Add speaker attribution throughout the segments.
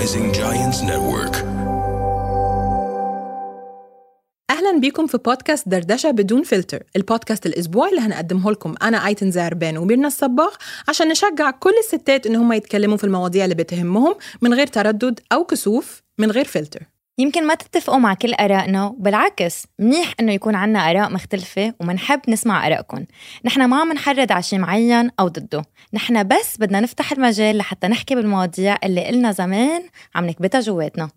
Speaker 1: Rising Giants Network.
Speaker 2: أهلا بيكم في بودكاست دردشة بدون فلتر البودكاست الأسبوعي اللي هنقدمه لكم أنا آيتن زعربان وميرنا الصباغ عشان نشجع كل الستات إن هم يتكلموا في المواضيع اللي بتهمهم من غير تردد أو كسوف من غير فلتر
Speaker 3: يمكن ما تتفقوا مع كل آرائنا بالعكس منيح إنه يكون عنا آراء مختلفة ومنحب نسمع آرائكم. نحن ما عم نحرض على شي معين أو ضده. نحن بس بدنا نفتح المجال لحتى نحكي بالمواضيع اللي قلنا زمان عم نكبتها جواتنا.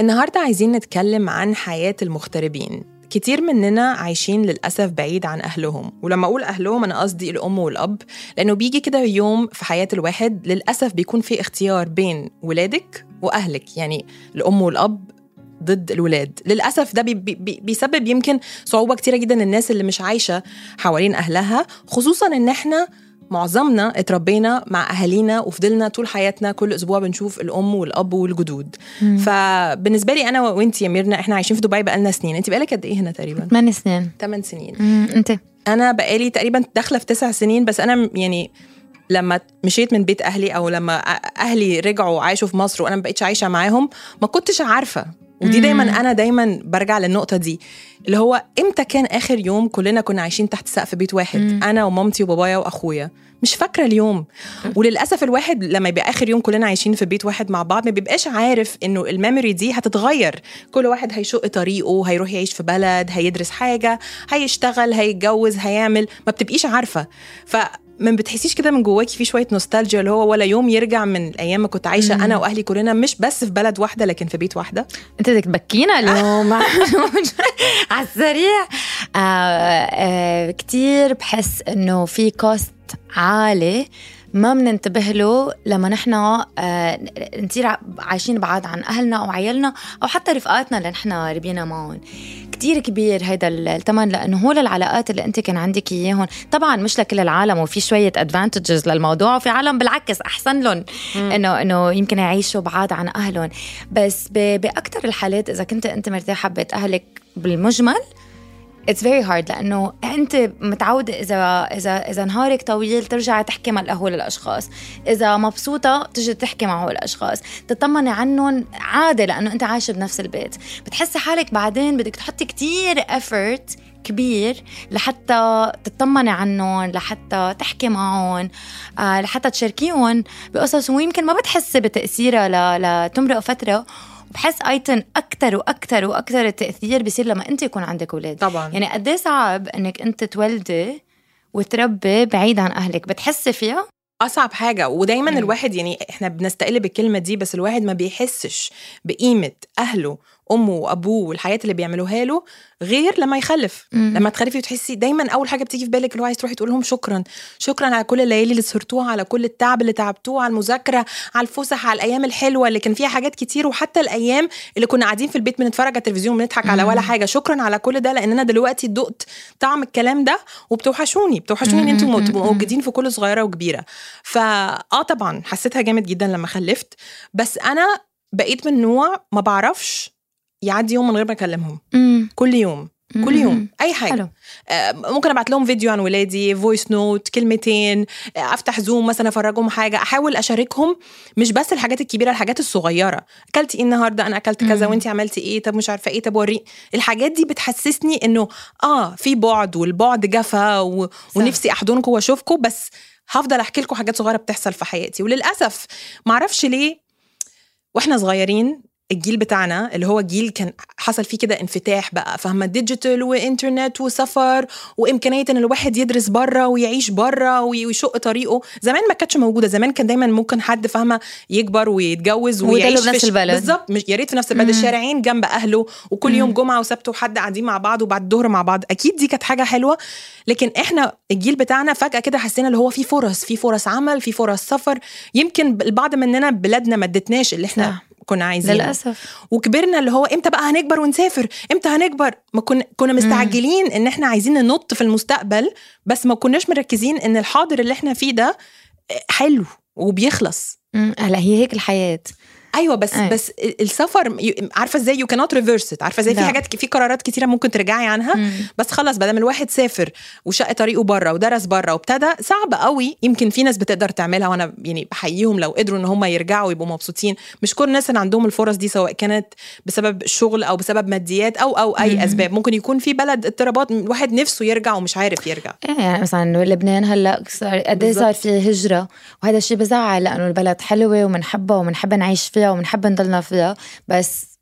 Speaker 2: النهارده عايزين نتكلم عن حياة المغتربين. كتير مننا عايشين للأسف بعيد عن أهلهم. ولما أقول أهلهم أنا قصدي الأم والأب. لأنه بيجي كده يوم في حياة الواحد للأسف بيكون في اختيار بين ولادك وأهلك يعني الأم والأب ضد الولاد. للأسف ده بي بي بيسبب يمكن صعوبة كتيرة جدا للناس اللي مش عايشة حوالين أهلها خصوصا إن إحنا معظمنا اتربينا مع أهالينا وفضلنا طول حياتنا كل أسبوع بنشوف الأم والأب والجدود. مم. فبالنسبة لي أنا وانت يا ميرنا إحنا عايشين في دبي بقالنا سنين. انت بقالك قد إيه هنا تقريبا؟
Speaker 3: 8 سنين.
Speaker 2: 8 سنين.
Speaker 3: مم. أنت؟
Speaker 2: أنا بقالي تقريبا داخلة في 9 سنين بس أنا يعني لما مشيت من بيت أهلي أو لما أهلي رجعوا عاشوا في مصر وأنا ما بقتش عايشة معاهم ما كنتش عارفة. ودي دايما أنا دايما برجع للنقطة دي اللي هو إمتى كان آخر يوم كلنا كنا عايشين تحت سقف بيت واحد؟ مم. أنا ومامتي وبابايا وأخويا. مش فاكرة اليوم. وللأسف الواحد لما يبقى آخر يوم كلنا عايشين في بيت واحد مع بعض ما بيبقاش عارف إنه الميموري دي هتتغير. كل واحد هيشق طريقه هيروح يعيش في بلد هيدرس حاجة هيشتغل هيتجوز هيعمل ما بتبقيش عارفة. ف ما بتحسيش كده من جواكي في شوية نوستالجيا اللي هو ولا يوم يرجع من الأيام ما كنت عايشة أنا وأهلي كلنا مش بس في بلد واحدة لكن في بيت واحدة.
Speaker 3: أنت بدك تبكينا اليوم. على السريع. آه آه كتير بحس إنه في cost عالي ما بننتبه له لما نحن آه نصير عايشين بعاد عن أهلنا أو عيالنا أو حتى رفقاتنا اللي نحن ربينا معهم. كتير كبير هيدا الثمن لأنه هو للعلاقات اللي أنت كان عندك اياهم طبعا مش لكل العالم وفي شوية advantages للموضوع وفي عالم بالعكس أحسن لهم. انه إنه يمكن يعيشوا بعاد عن أهلهم. بس باكثر الحالات إذا كنت أنت مرتاحة ببيت أهلك بالمجمل it's very hard لأنه أنت متعودة إذا إذا إذا نهارك طويل ترجعي تحكي مع هول الاشخاص إذا مبسوطة تجي تحكي مع هول الأشخاص. تطمني عنهم عادي لأنه أنت عايشة بنفس البيت. بتحسي حالك بعدين بدك تحطي كتير effort كبير لحتى تطمني عنهم لحتى تحكي معهم آه لحتى تشاركيهم بقصص. ويمكن ما بتحسي بتأثيرها لتمرق فترة. بحس ايتن أكثر وأكثر وأكثر التأثير بصير لما أنت يكون عندك أولاد.
Speaker 2: طبعا.
Speaker 3: يعني قد إيه صعب إنك أنت تولدي وتربي بعيد عن أهلك؟ بتحسي فيها؟
Speaker 2: أصعب حاجة. ودايما. الواحد يعني إحنا بنستقل بالكلمة دي بس الواحد ما بيحسش بقيمة أهله أمه وأبوه والحياة اللي بيعملوها له غير لما يخلف. مم. لما تخلفي وتحسي دايما أول حاجة بتيجي في بالك اللي هو عايز تروحي تقول لهم شكرا. شكرا على كل الليالي اللي سهرتوها على كل التعب اللي تعبتوه على المذاكرة على الفسح على الأيام الحلوة اللي كان فيها حاجات كتير. وحتى الأيام اللي كنا قاعدين في البيت بنتفرج على التلفزيون بنضحك على ولا حاجة. شكرا على كل ده لأن أنا دلوقتي دقت طعم الكلام ده وبتوحشوني. بتوحشوني إن أنتم موجودين في كل صغيرة وكبيرة. فا آه طبعا حسيتها جامد جدا لما خلفت. بس أنا بقيت من نوع ما بعرفش يعدي يوم من غير ما أكلمهم.
Speaker 3: مم.
Speaker 2: كل يوم. كل يوم. أي حاجة.
Speaker 3: حلو.
Speaker 2: آه ممكن أبعت لهم فيديو عن ولادي voice note كلمتين آه أفتح Zoom مثلا أفرجهم حاجة. أحاول أشاركهم مش بس الحاجات الكبيرة الحاجات الصغيرة. اكلتي إيه النهارده؟ أنا أكلت كذا وانت عملتي إيه؟ طب مش عارفة إيه؟ طب وري. الحاجات دي بتحسسني إنه آه في بعد والبعد جفا و... ونفسي أحضنكم وأشوفكم بس هفضل أحكي لكم حاجات صغيرة بتحصل في حياتي. وللأسف معرفش ليه وإحنا صغيرين الجيل بتاعنا اللي هو جيل كان حصل فيه كده انفتاح بقى فاهمة؟ digital وانترنت وسفر وإمكانية إن الواحد يدرس بره ويعيش بره ويشق طريقه. زمان ما كانتش موجودة زمان كان دايما ممكن حد فاهمة؟ يكبر ويتجوز ويعيش
Speaker 3: في نفس البلد.
Speaker 2: بالظبط مش يا ريت في نفس البلد الشارعين جنب أهله وكل يوم جمعة وسبت وحد قاعدين مع بعض وبعد الظهر مع بعض. أكيد دي كانت حاجة حلوة لكن إحنا الجيل بتاعنا فجأة كده حسينا اللي هو في فرص في فرص عمل في فرص سفر. يمكن البعض مننا بلادنا ما ادتناش اللي إحنا صح. كنا عايزين
Speaker 3: للأسف.
Speaker 2: وكبرنا اللي هو إمتى بقى هنكبر ونسافر؟ إمتى هنكبر؟ ما كنا كنا مستعجلين إن إحنا عايزين ننط في المستقبل بس ما كناش مركزين إن الحاضر اللي إحنا فيه ده حلو وبيخلص.
Speaker 3: هلا هي هيك الحياة.
Speaker 2: أيوه بس أي. بس السفر عارفة إزاي؟ يو كانوت ريفرس عارفة إزاي؟ في حاجات في قرارات كتيرة ممكن ترجعي عنها مم. بس خلاص بدل الواحد سافر وشق طريقه بره ودرس بره وابتدى صعب قوي. يمكن في ناس بتقدر تعملها وأنا يعني بحييهم لو قدروا إن هم يرجعوا ويبقوا مبسوطين. مش كل الناس اللي عندهم الفرص دي سواء كانت بسبب الشغل أو بسبب ماديات أو أو أي مم. أسباب. ممكن يكون في بلد اضطرابات الواحد نفسه يرجع ومش عارف يرجع.
Speaker 3: إيه، يعني مثلا لبنان هلأ قد إيه صار في هجرة؟ وهذا الشيء بزعل لأنه البلد حلوة وبنحبها وبنحب نعيش فيها. وبنحب نضلنا فيها بس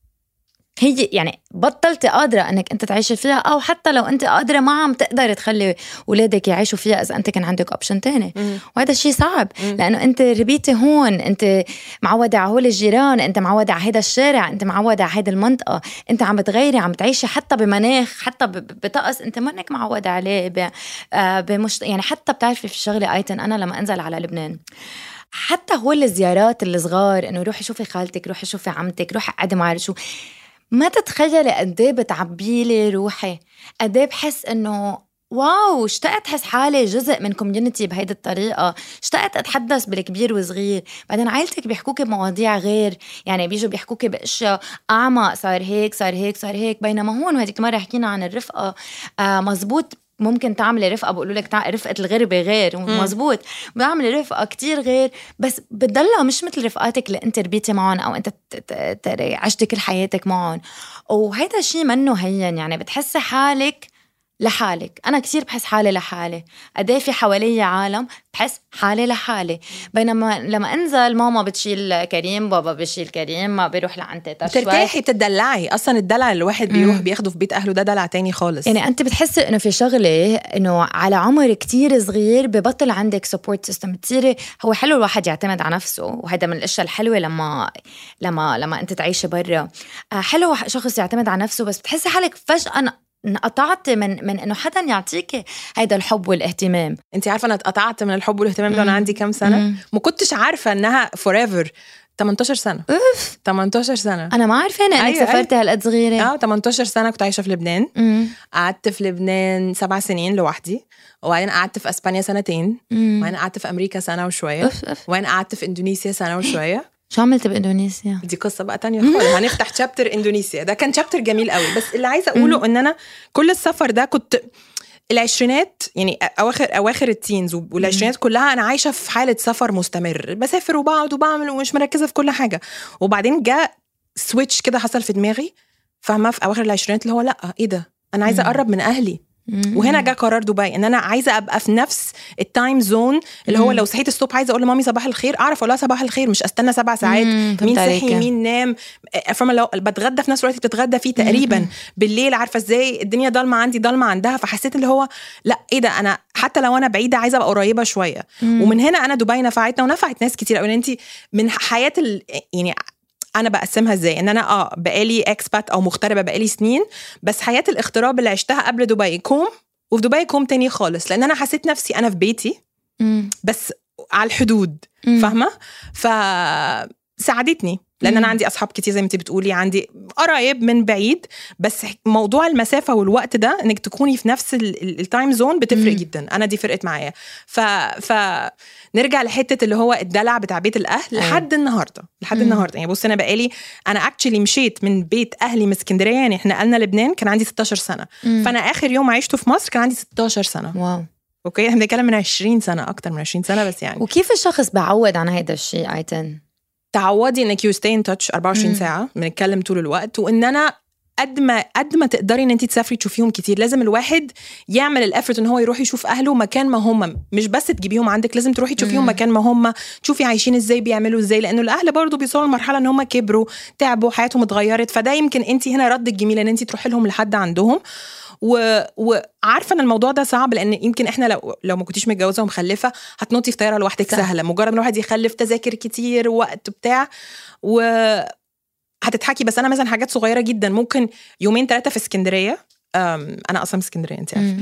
Speaker 3: هي يعني بطلتي قادرة إنك أنت تعيشي فيها أو حتى لو أنت قادرة ما عم تقدري تخلي اولادك يعيشوا فيها إذا أنت كان عندك option تاني. وهذا الشيء صعب مم. لأنه أنت ربيتي هون أنت معودة على هول الجيران أنت معودة على هذا الشارع أنت معودة على هذه المنطقة. أنت عم بتغيري عم تعيشي حتى بمناخ حتى بطقس أنت منك معودة عليه آه، بمشت... يعني حتى بتعرفي في الشغلة آيتن أنا لما أنزل على لبنان حتى هو الزيارات الصغار إنه روحي شوفي خالتك روحي شوفي عمتك روحي قعدي مع شو ما تتخيلي قد إيه بتعبي لي روحي. قد إيه بحس إنه واو اشتقت احس حالي جزء من community بهيدي الطريقة. اشتقت أتحدث بالكبير وصغير بعدين عائلتك بيحكوكي بمواضيع غير. يعني بيجوا بيحكوكي بأشياء أعمق صار هيك صار هيك صار هيك. بينما هون وهديك المرة حكينا عن الرفقة. آه مزبوط ممكن تعملي رفقة بقولوا لك رفقة الغربه غير مزبوط بعملي رفقة كتير غير بس بتضلها مش مثل رفقاتك اللي انت ربيتي معهم أو انت عشتي كل حياتك معهم وهيدا الشيء منه هين يعني بتحسي حالك لحالك. أنا كثير بحس حالي لحالي. قد إيه في حوالي عالم بحس حالي لحالي. بينما لما أنزل ماما بتشيل كريم بابا بشيل كريم ما بيروح لعند تيتا
Speaker 2: بترتاحي؟ بتدلعي أصلا الدلع اللي الواحد بيروح بياخده في بيت أهله ده دلع تاني خالص.
Speaker 3: يعني أنت بتحسي إنه في شغلة إنه على عمر كتير صغير ببطل عندك support system بتصيري هو حلو الواحد يعتمد على نفسه. وهذا من الأشياء الحلوة لما لما لما أنت تعيشي برا. آه، حلو شخص يعتمد على نفسه بس بتحسي حالك فجأة انقطعت من من إنه حدا يعطيكي هيدا الحب والاهتمام.
Speaker 2: انت عارفة أنا اتقطعت من الحب والاهتمام ده وأنا عندي كام سنة؟ ما كنتش عارفة إنها forever 18 سنة.
Speaker 3: أوف.
Speaker 2: 18 سنة.
Speaker 3: أنا ما عارفة انك أيوة سافرتي هالقد صغيرة.
Speaker 2: آه 18 سنة كنت عايشة في لبنان. قعدت في لبنان سبع سنين لوحدي. وبعدين قعدت في إسبانيا سنتين. وبعدين قعدت في أمريكا سنة وشوية. وبعدين قعدت في إندونيسيا سنة وشوية.
Speaker 3: شو عملت بإندونيسيا؟
Speaker 2: دي قصة بقى تانية خالص. هنفتح chapter إندونيسيا. ده كان chapter جميل قوي. بس اللي عايزة أقوله إن أنا كل السفر ده كنت العشرينات يعني أواخر أواخر ال teens والعشرينات كلها أنا عايشة في حالة سفر مستمر. بسافر وبقعد وبعمل ومش مركزة في كل حاجة. وبعدين جاء switch كده حصل في دماغي فاهمة؟ في أواخر العشرينات اللي هو لأ إيه ده؟ أنا عايزة أقرب من أهلي. وهنا جه قرار دبي إن أنا عايزة أبقى في نفس ال time zone اللي هو لو صحيت الصبح عايزة أقول لمامي صباح الخير أعرف أقول لها صباح الخير مش أستنى سبع ساعات. مين صحي مين نام؟ فاهمه لو بتغدى في نفس الوقت بتتغدى فيه تقريبا. بالليل عارفة إزاي الدنيا ضلمة عندي ضلمة عندها فحسيت اللي هو لأ إيه ده؟ أنا حتى لو أنا بعيدة عايزة أبقى قريبة شوية. ومن هنا أنا دبي نفعتنا ونفعت ناس كتير قوي انت من حياة ال... يعني أنا بقسمها إزاي؟ إن أنا آه بقالي expat أو مغتربة بقالي سنين بس حياة الاغتراب اللي عشتها قبل دبي كوم وفي دبي كوم تاني خالص لأن أنا حسيت نفسي أنا في بيتي بس على الحدود فاهمة؟ فساعدتني لأن أنا عندي أصحاب كتير زي ما انت بتقولي عندي قرايب من بعيد بس موضوع المسافة والوقت ده إنك تكوني في نفس ال time zone بتفرق مم. جدا. أنا دي فرقت معايا. ف ف نرجع لحتة اللي هو الدلع بتاع بيت الأهل أيوة. لحد النهارده. لحد مم. النهارده. يعني بص أنا بقالي أنا actually مشيت من بيت أهلي من اسكندرية يعني إحنا نقلنا لبنان كان عندي 16 سنة. مم. فأنا آخر يوم عشته في مصر كان عندي 16 سنة.
Speaker 3: واو.
Speaker 2: okay؟ إحنا بنتكلم من 20 سنة أكتر من 20 سنة بس يعني.
Speaker 3: وكيف الشخص بعود عن هذا الشيء ايتن
Speaker 2: تعودي إنك you stay in touch 24 ساعة بنتكلم طول الوقت وإن أنا قد ما قد ما تقدري إن انت تسافري تشوفيهم كتير. لازم الواحد يعمل ال effort إن هو يروح يشوف أهله مكان ما هم. مش بس تجيبيهم عندك لازم تروحي تشوفيهم مكان ما هم. تشوفي عايشين إزاي بيعملوا إزاي. لأنه الأهل برضو بيوصلوا لمرحله إن هم كبروا تعبوا حياتهم اتغيرت. فده يمكن انت هنا ردك جميل إن انت تروحي لهم لحد عندهم. و... وعارفه إن الموضوع ده صعب لأن يمكن إحنا لو لو ما كنتيش متجوزة ومخلفة هتنطي في طيارة لوحدك. سهلة. مجرد ما الواحد يخلف تذاكر كتير وقت بتاع و هتضحكي. بس أنا مثلا حاجات صغيرة جدا. ممكن يومين ثلاثة في اسكندرية. أنا أصلا من اسكندرية انت
Speaker 3: عارفة.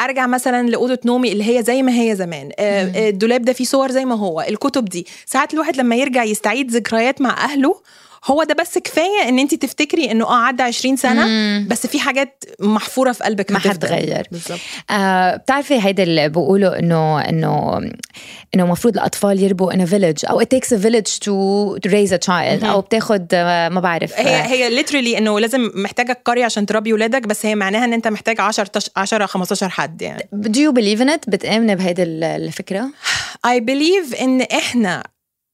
Speaker 2: أرجع مثلا لأوضة نومي اللي هي زي ما هي زمان. آه،. آه، الدولاب ده فيه صور زي ما هو. الكتب دي. ساعات الواحد لما يرجع يستعيد ذكريات مع أهله هو ده بس كفاية إن انت تفتكري إنه آه عدى 20 سنة
Speaker 3: مم.
Speaker 2: بس في حاجات محفورة في قلبك
Speaker 3: ما
Speaker 2: هتفضل.
Speaker 3: حتغير.
Speaker 2: بالظبط
Speaker 3: آه بتعرفي هيدا اللي بيقولوا إنه إنه إنه المفروض الأطفال يربوا in a village أو it takes a village to, to raise a child أو بتاخد آه، ما بعرف
Speaker 2: هي
Speaker 3: آه،
Speaker 2: هي ليترلي إنه لازم محتاجة قرية عشان تربي ولادك بس هي معناها إن أنت محتاج 10 تش- 10 15 حد يعني
Speaker 3: do you believe in it بتآمني بهيدي ال- الفكرة
Speaker 2: I believe إن إحنا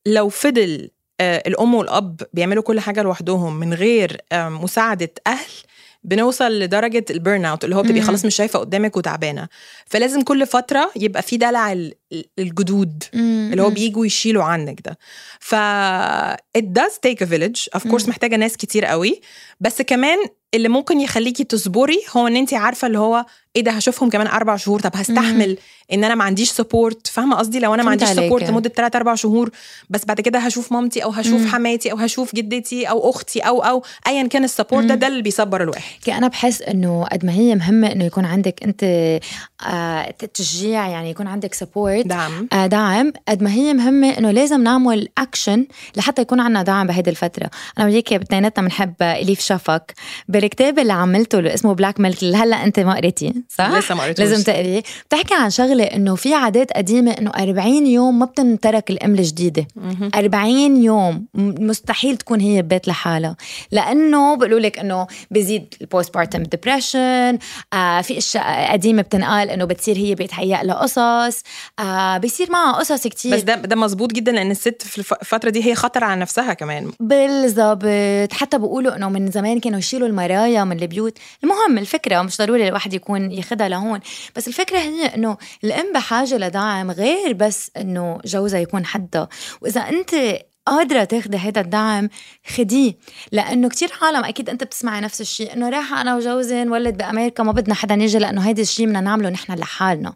Speaker 2: لو فضل الأم والأب بيعملوا كل حاجة لوحدهم من غير آه، مساعدة أهل بنوصل لدرجة ال burnout اللي هو بتبقي. خلاص مش شايفة قدامك وتعبانة. فلازم كل فترة يبقى في دلع ال- الجدود اللي هو بيجوا يشيلوا عنك ده. ف it does take a village. Of course. محتاجة ناس كتير قوي. بس كمان اللي ممكن يخليكي تصبري هو إن انت عارفة اللي هو إيه ده هشوفهم كمان أربع شهور. طب هستحمل إن أنا ما عنديش support فاهمة قصدي؟ لو أنا ما عنديش. support لمدة 3 4 شهور بس بعد كده هشوف مامتي أو هشوف
Speaker 3: مم.
Speaker 2: حماتي أو هشوف جدتي أو أختي أو أو ايا كان ال support
Speaker 3: ده.
Speaker 2: ده اللي بيصبر الواحد.
Speaker 3: أنا بحس إنه قد ما هي مهمة إنه يكون عندك أنت آه تشجيع يعني يكون عندك support
Speaker 2: دعم.
Speaker 3: آه، دعم. قد ما هي مهمة إنه لازم نعمل أكشن لحتى يكون عنا دعم بهيدي الفترة. أنا وياك بتنيناتنا بنحب إليف شفق بالكتاب اللي عملته اللي اسمه Black Milk اللي هلا أنت ما قريتيه صح؟
Speaker 2: لسه ما قريتوش.
Speaker 3: لازم تقريه. بتحكي عن شغلة إنه في عادات قديمة إنه 40 يوم ما بتنترك الأم الجديدة 40 يوم مستحيل تكون هي ببيت لحالها. لأنه بيقولوا لك إنه بيزيد ال postpartum depression آه في أشياء قديمة بتنقال إنه بتصير هي بيتهيأ لها قصص آه بيصير معها قصص كتير.
Speaker 2: بس ده ده مظبوط جدا لأن الست في الف- الفترة دي هي خطر على نفسها كمان.
Speaker 3: بالضبط. حتى بيقولوا إنه من زمان كانوا يشيلوا المرايا من البيوت. المهم الفكرة مش ضروري الواحد يكون ياخدها لهون بس الفكرة هي إنه الأم بحاجة لدعم غير بس إنه جوزها يكون حدها. وإذا أنت قادرة تاخدي هيدا الدعم خديه. لأنه كتير عالم أكيد أنت بتسمعي نفس الشيء إنه رايحة أنا وجوزي نولد بأمريكا ما بدنا حدا يجي لأنه هيدا الشيء بدنا نعمله نحن لحالنا.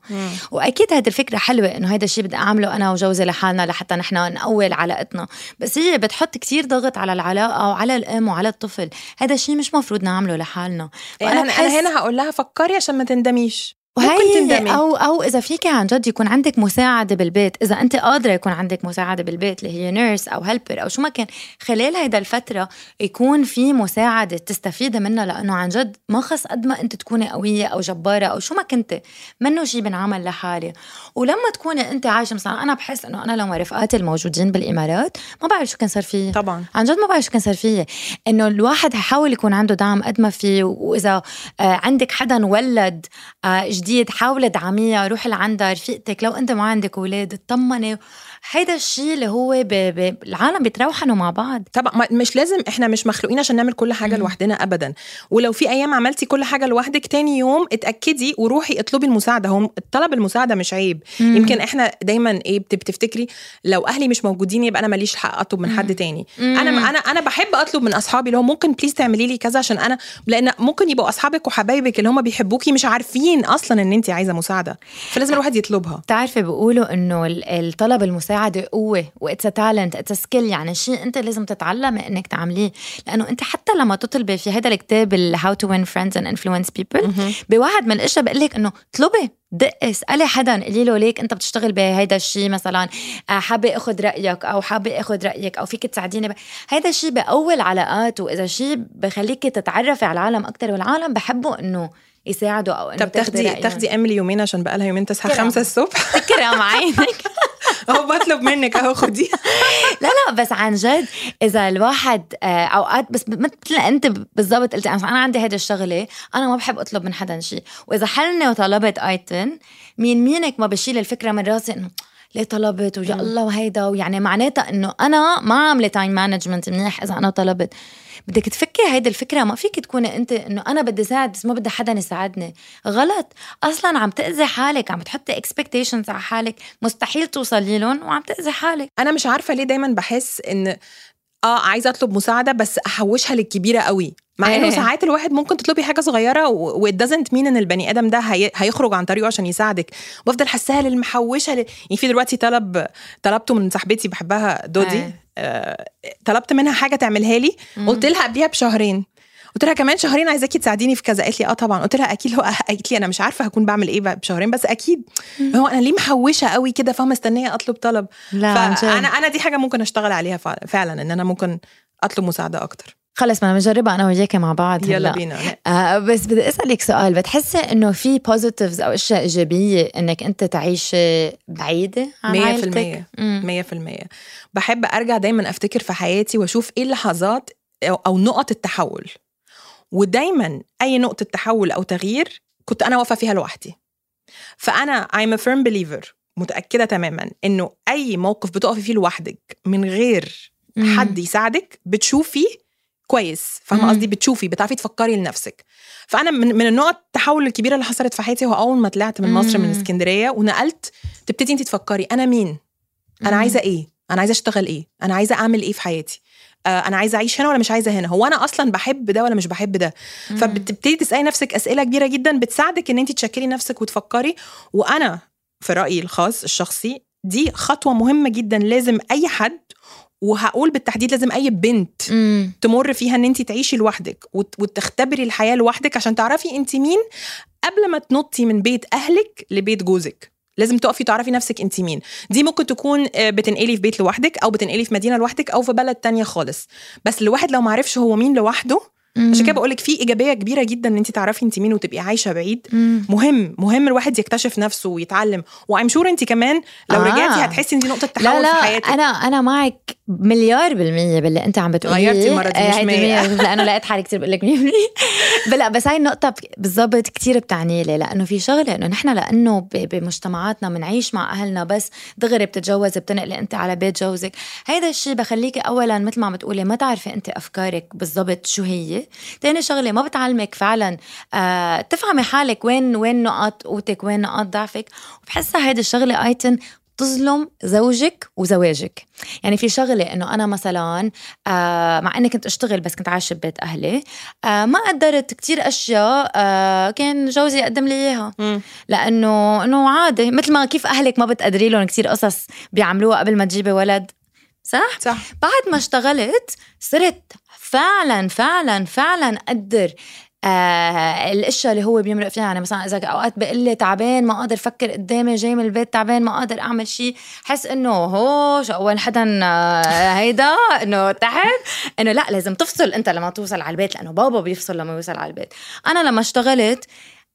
Speaker 3: وأكيد هيدي الفكرة حلوة إنه هيدا الشيء بدي أعمله أنا وجوزي لحالنا لحتى نحن نقوي علاقتنا. بس هي بتحط كتير ضغط على العلاقة وعلى الأم وعلى الطفل. هذا الشيء مش مفروض نعمله لحالنا.
Speaker 2: يعني أنا أنا هنا هقول لها فكري عشان ما تندميش.
Speaker 3: وهي
Speaker 2: تندمي.
Speaker 3: أو أو إذا فيك عن جد يكون عندك مساعدة بالبيت. إذا أنت قادرة يكون عندك مساعدة بالبيت اللي هي نيرس أو هيلبر أو شو ما كان خلال هيدا الفترة يكون في مساعدة تستفيدي منها لأنه عن جد ما خص قد ما أنت تكوني قوية أو جبارة أو شو ما كنت منه شيء بنعمل لحالي. ولما تكوني أنت عايشة مثلا أنا بحس إنه أنا لو رفقاتي الموجودين بالإمارات ما بعرف شو كان صار فيي
Speaker 2: طبعا.
Speaker 3: عن جد ما بعرف شو كان صار فيي إنه الواحد حاول يكون عنده دعم قد ما فيه وإذا آه، عندك حدا ولد آه، جديد حاولي ادعميها روحي لعندها رفيقتك لو أنت ما عندك أولاد اطمني. هيدا الشيء اللي هو ب... ب... العالم بيتروحنوا مع بعض.
Speaker 2: طبعا مش لازم إحنا مش مخلوقين عشان نعمل كل حاجة لوحدنا ابدا. ولو في أيام عملتي كل حاجة لوحدك تاني يوم اتأكدي وروحي اطلبي المساعدة. هو طلب المساعدة مش عيب.
Speaker 3: مم.
Speaker 2: يمكن إحنا دايما إيه بت- بتفتكري لو أهلي مش موجودين يبقى أنا ماليش حق أطلب من حد تاني. أنا أنا أنا بحب أطلب من أصحابي اللي هو ممكن please تعملي لي كذا عشان أنا لأن ممكن يبقوا أصحابك وحبايبك اللي هم بيحبوكي مش عارفين أصلا إن انت عايزة مساعدة. فلازم الواحد يطلبها.
Speaker 3: بتعرفي بيقولوا إنه ال- الطلب المساعدة قوة و it's talent it's skill يعني شيء أنت لازم تتعلمي إنك تعمليه. لأنه أنت حتى لما تطلبي في هذا الكتاب How to Win Friends and Influence People بواحد من الأشياء بقول لك إنه اطلبي دقي اسالي حدا قولي له ليك أنت بتشتغل بهيدا الشيء مثلا آه، حابة آخذ رأيك أو حابة آخذ رأيك أو فيك تساعديني ب... هيدا الشيء بقوي العلاقات وإذا شيء بخليكي تتعرفي على العالم أكثر والعالم بحبوا إنه يساعدوا أو إنه
Speaker 2: طب تاخدي
Speaker 3: رأيهم.
Speaker 2: تاخدي إيميلي يومين عشان بقى لها يومين تصحى. خمسة الصبح
Speaker 3: كرم عينك
Speaker 2: أهو بطلب منك أهو خدي
Speaker 3: لا لا بس عن جد إذا الواحد آه، أوقات بس مثل أنت بالضبط قلتي أنا عندي هيدا الشغلة أنا ما بحب أطلب من حدا شيء وإذا حلني وطلبت أيتن مين مينك ما بشيل الفكرة من راسي إنه ليه طلبت؟ ويا الله وهيدا ويعني معناتها إنه أنا ما عاملة time management منيح إذا أنا طلبت. بدك تفكي هيدي الفكرة ما فيك تكوني أنت إنه أنا بدي ساعد بس ما بدي حدا يساعدني. غلط. أصلا عم تأذي حالك عم تحطي expectations على حالك. مستحيل توصلي لهم وعم تأذي حالك.
Speaker 2: أنا مش عارفة ليه دايما بحس إن آه عايزة أطلب مساعدة بس أحوشها للكبيرة قوي. مع إنه
Speaker 3: إيه.
Speaker 2: ساعات الواحد ممكن تطلبي حاجة صغيرة و it doesn't mean إن البني آدم ده هي... هيخرج عن طريقه عشان يساعدك. بفضل حاساها للمحوشة ل... يعني في دلوقتي طلب طلبته من صاحبتي بحبها دودي.
Speaker 3: إيه.
Speaker 2: آه... طلبت منها حاجة تعملها لي. قلت لها قبليها بشهرين. قلت لها كمان شهرين عايزاكي تساعديني في كذا. قالت لي آه طبعا. قلت لها أكيد هو قالت لي أنا مش عارفة هكون بعمل إيه بشهرين بس أكيد. هو أنا ليه محوشة قوي كده؟ فاهمة مستنيه أطلب طلب.
Speaker 3: لا،.
Speaker 2: فأنا أنا دي حاجة ممكن أشتغل عليها فع- فعلا إن أنا ممكن أطلب مساعدة أكتر.
Speaker 3: خلص بدنا نجربها أنا وياكي مع بعض
Speaker 2: يلا. بينا
Speaker 3: آه بس بدي أسألك سؤال بتحسي إنه في بوزيتيفز أو أشياء إيجابية إنك أنت تعيشي بعيده عن
Speaker 2: مية في
Speaker 3: عائلتك؟
Speaker 2: المية
Speaker 3: مم.
Speaker 2: مية في المية بحب أرجع دايما أفتكر في حياتي وأشوف إيه اللحظات أو- أو نقط التحول ودايما أي نقطة تحول أو تغيير كنت أنا واقفة فيها لوحدي فأنا I'm a firm believer متأكدة تماما إنه أي موقف بتقفي فيه لوحدك من غير. حد يساعدك بتشوفي كويس
Speaker 3: فاهمة.
Speaker 2: قصدي؟ بتشوفي بتعرفي تفكري لنفسك. فأنا من من النقط التحول الكبيره اللي حصلت في حياتي هو أول ما طلعت من مصر من. اسكندرية ونقلت تبتدي انت تفكري أنا مين؟
Speaker 3: أنا.
Speaker 2: عايزة إيه؟ أنا عايزة أشتغل إيه؟ أنا عايزة أعمل إيه في حياتي؟ آه أنا عايزة أعيش هنا ولا مش عايزة هنا؟ هو أنا أصلا بحب ده ولا مش بحب ده؟ فبتبتدي تسألي نفسك أسئلة كبيرة جدا بتساعدك إن انت تشكلي نفسك وتفكري. وأنا في رأيي الخاص الشخصي دي خطوة مهمة جدا لازم أي حد وهقول بالتحديد لازم أي بنت
Speaker 3: مم.
Speaker 2: تمر فيها إن أنت تعيشي لوحدك وت- وتختبري الحياة لوحدك عشان تعرفي أنت مين قبل ما تنطي من بيت أهلك لبيت جوزك. لازم تقفي تعرفي نفسك أنت مين. دي ممكن تكون آه، بتنقلي في بيت لوحدك أو بتنقلي في مدينة لوحدك أو في بلد تانية خالص. بس الواحد لو معرفش هو مين لوحده عشان كده بقولك في إيجابية كبيرة جدا إن انت تعرفي انت مين وتبقي عايشة بعيد.
Speaker 3: مم.
Speaker 2: مهم مهم الواحد يكتشف نفسه ويتعلم. وايم شور انت كمان لو
Speaker 3: آه.
Speaker 2: رجعتي هتحسي إن دي نقطة تحول
Speaker 3: لا لا
Speaker 2: في حياتك.
Speaker 3: أنا أنا معك مليار بالمية باللي أنت عم بتقوليه.
Speaker 2: غيرتي المرة دي،
Speaker 3: آه،
Speaker 2: مش
Speaker 3: هيدي
Speaker 2: مية.
Speaker 3: مية، لأنه لقيت حالي كثير بقول لك 100% لا بس هاي النقطة ب- بالضبط كثير بتعني لي. لأنه في شغلة إنه نحن لأنه بمجتمعاتنا بنعيش مع أهلنا بس دغري بتتجوزي بتنقلي أنت على بيت جوزك. هيدا الشيء بخليكي اولا مثل ما عم بتقولي ما تعرفي أنت أفكارك بالضبط شو هي. ثاني شغلة ما بتعلمك فعلا آه تفهمي حالك وين وين نقاط قوتك وين نقاط ضعفك. وبحسها هيدي الشغلة ايتن تظلم زوجك وزواجك. يعني في شغلة إنه أنا مثلا آه مع إني كنت أشتغل بس كنت عايشة ببيت أهلي آه ما قدرت كتير أشياء آه كان جوزي يقدم لي إياها.
Speaker 2: مم.
Speaker 3: لأنه إنه عادي مثل ما كيف أهلك ما بتقدري لهم كتير قصص بيعملوها قبل ما تجيبي ولد. صح؟
Speaker 2: صح.
Speaker 3: بعد ما اشتغلت صرت فعلا فعلا فعلا أقدر آه الأشياء اللي هو بيمرق فيها. يعني مثلا إذا أوقات بقول لي تعبان ما قادر أفكر قدامي جاي من البيت تعبان ما قادر أعمل شيء حس إنه هو شو أول حدا هيدا إنه تحت إنه لا لازم تفصل أنت لما توصل على البيت لأنه بابا بيفصل لما يوصل على البيت. أنا لما اشتغلت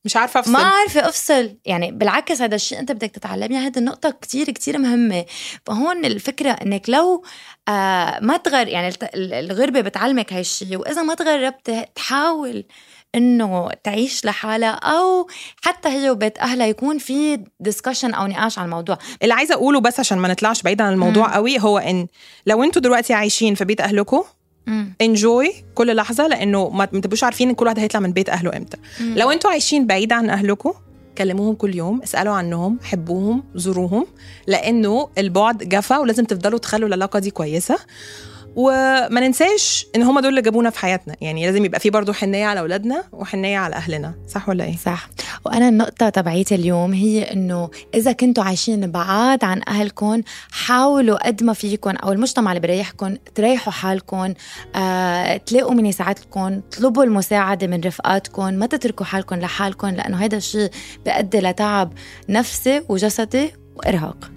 Speaker 2: مش عارفة أفصل.
Speaker 3: ما عارفة أفصل. يعني بالعكس هذا الشيء أنت بدك تتعلميه. هذه النقطة كتير كتير مهمة. فهون الفكرة إنك لو آه ما تغر يعني الغربة بتعلمك هاي الشيء. وإذا ما تغربت تحاول إنه تعيش لحالها. أو حتى هي وبيت أهلها يكون في ديسكشن أو نقاش على الموضوع.
Speaker 2: اللي عايزة أقوله بس عشان ما نطلعش بعيد عن الموضوع قوي هو إن لو أنتوا دلوقتي عايشين في بيت اهلكم انجوي كل لحظة لأنه ما تبقوش عارفين إن كل واحد هيطلع من بيت أهله إمتى. لو أنتوا عايشين بعيد عن اهلكم كلموهم كل يوم اسألوا عنهم حبوهم زوروهم لأنه البعد جفا ولازم تفضلوا تخلوا العلاقة دي كويسة. وما ننساش إن هم دول اللي جابونا في حياتنا. يعني لازم يبقى في برضو حنية على أولادنا وحنية على أهلنا. صح ولا إيه؟
Speaker 3: صح. وأنا النقطة تبعيتي اليوم هي إنه إذا كنتوا عايشين بعاد عن اهلكم حاولوا قد ما فيكم أو المجتمع اللي بريحكم تريحوا حالكم آه، تلاقوا من يساعدكم طلبوا المساعدة من رفقاتكم ما تتركوا حالكم لحالكم لأنه هذا الشيء بيؤدي لتعب نفسي وجسدي وإرهاق.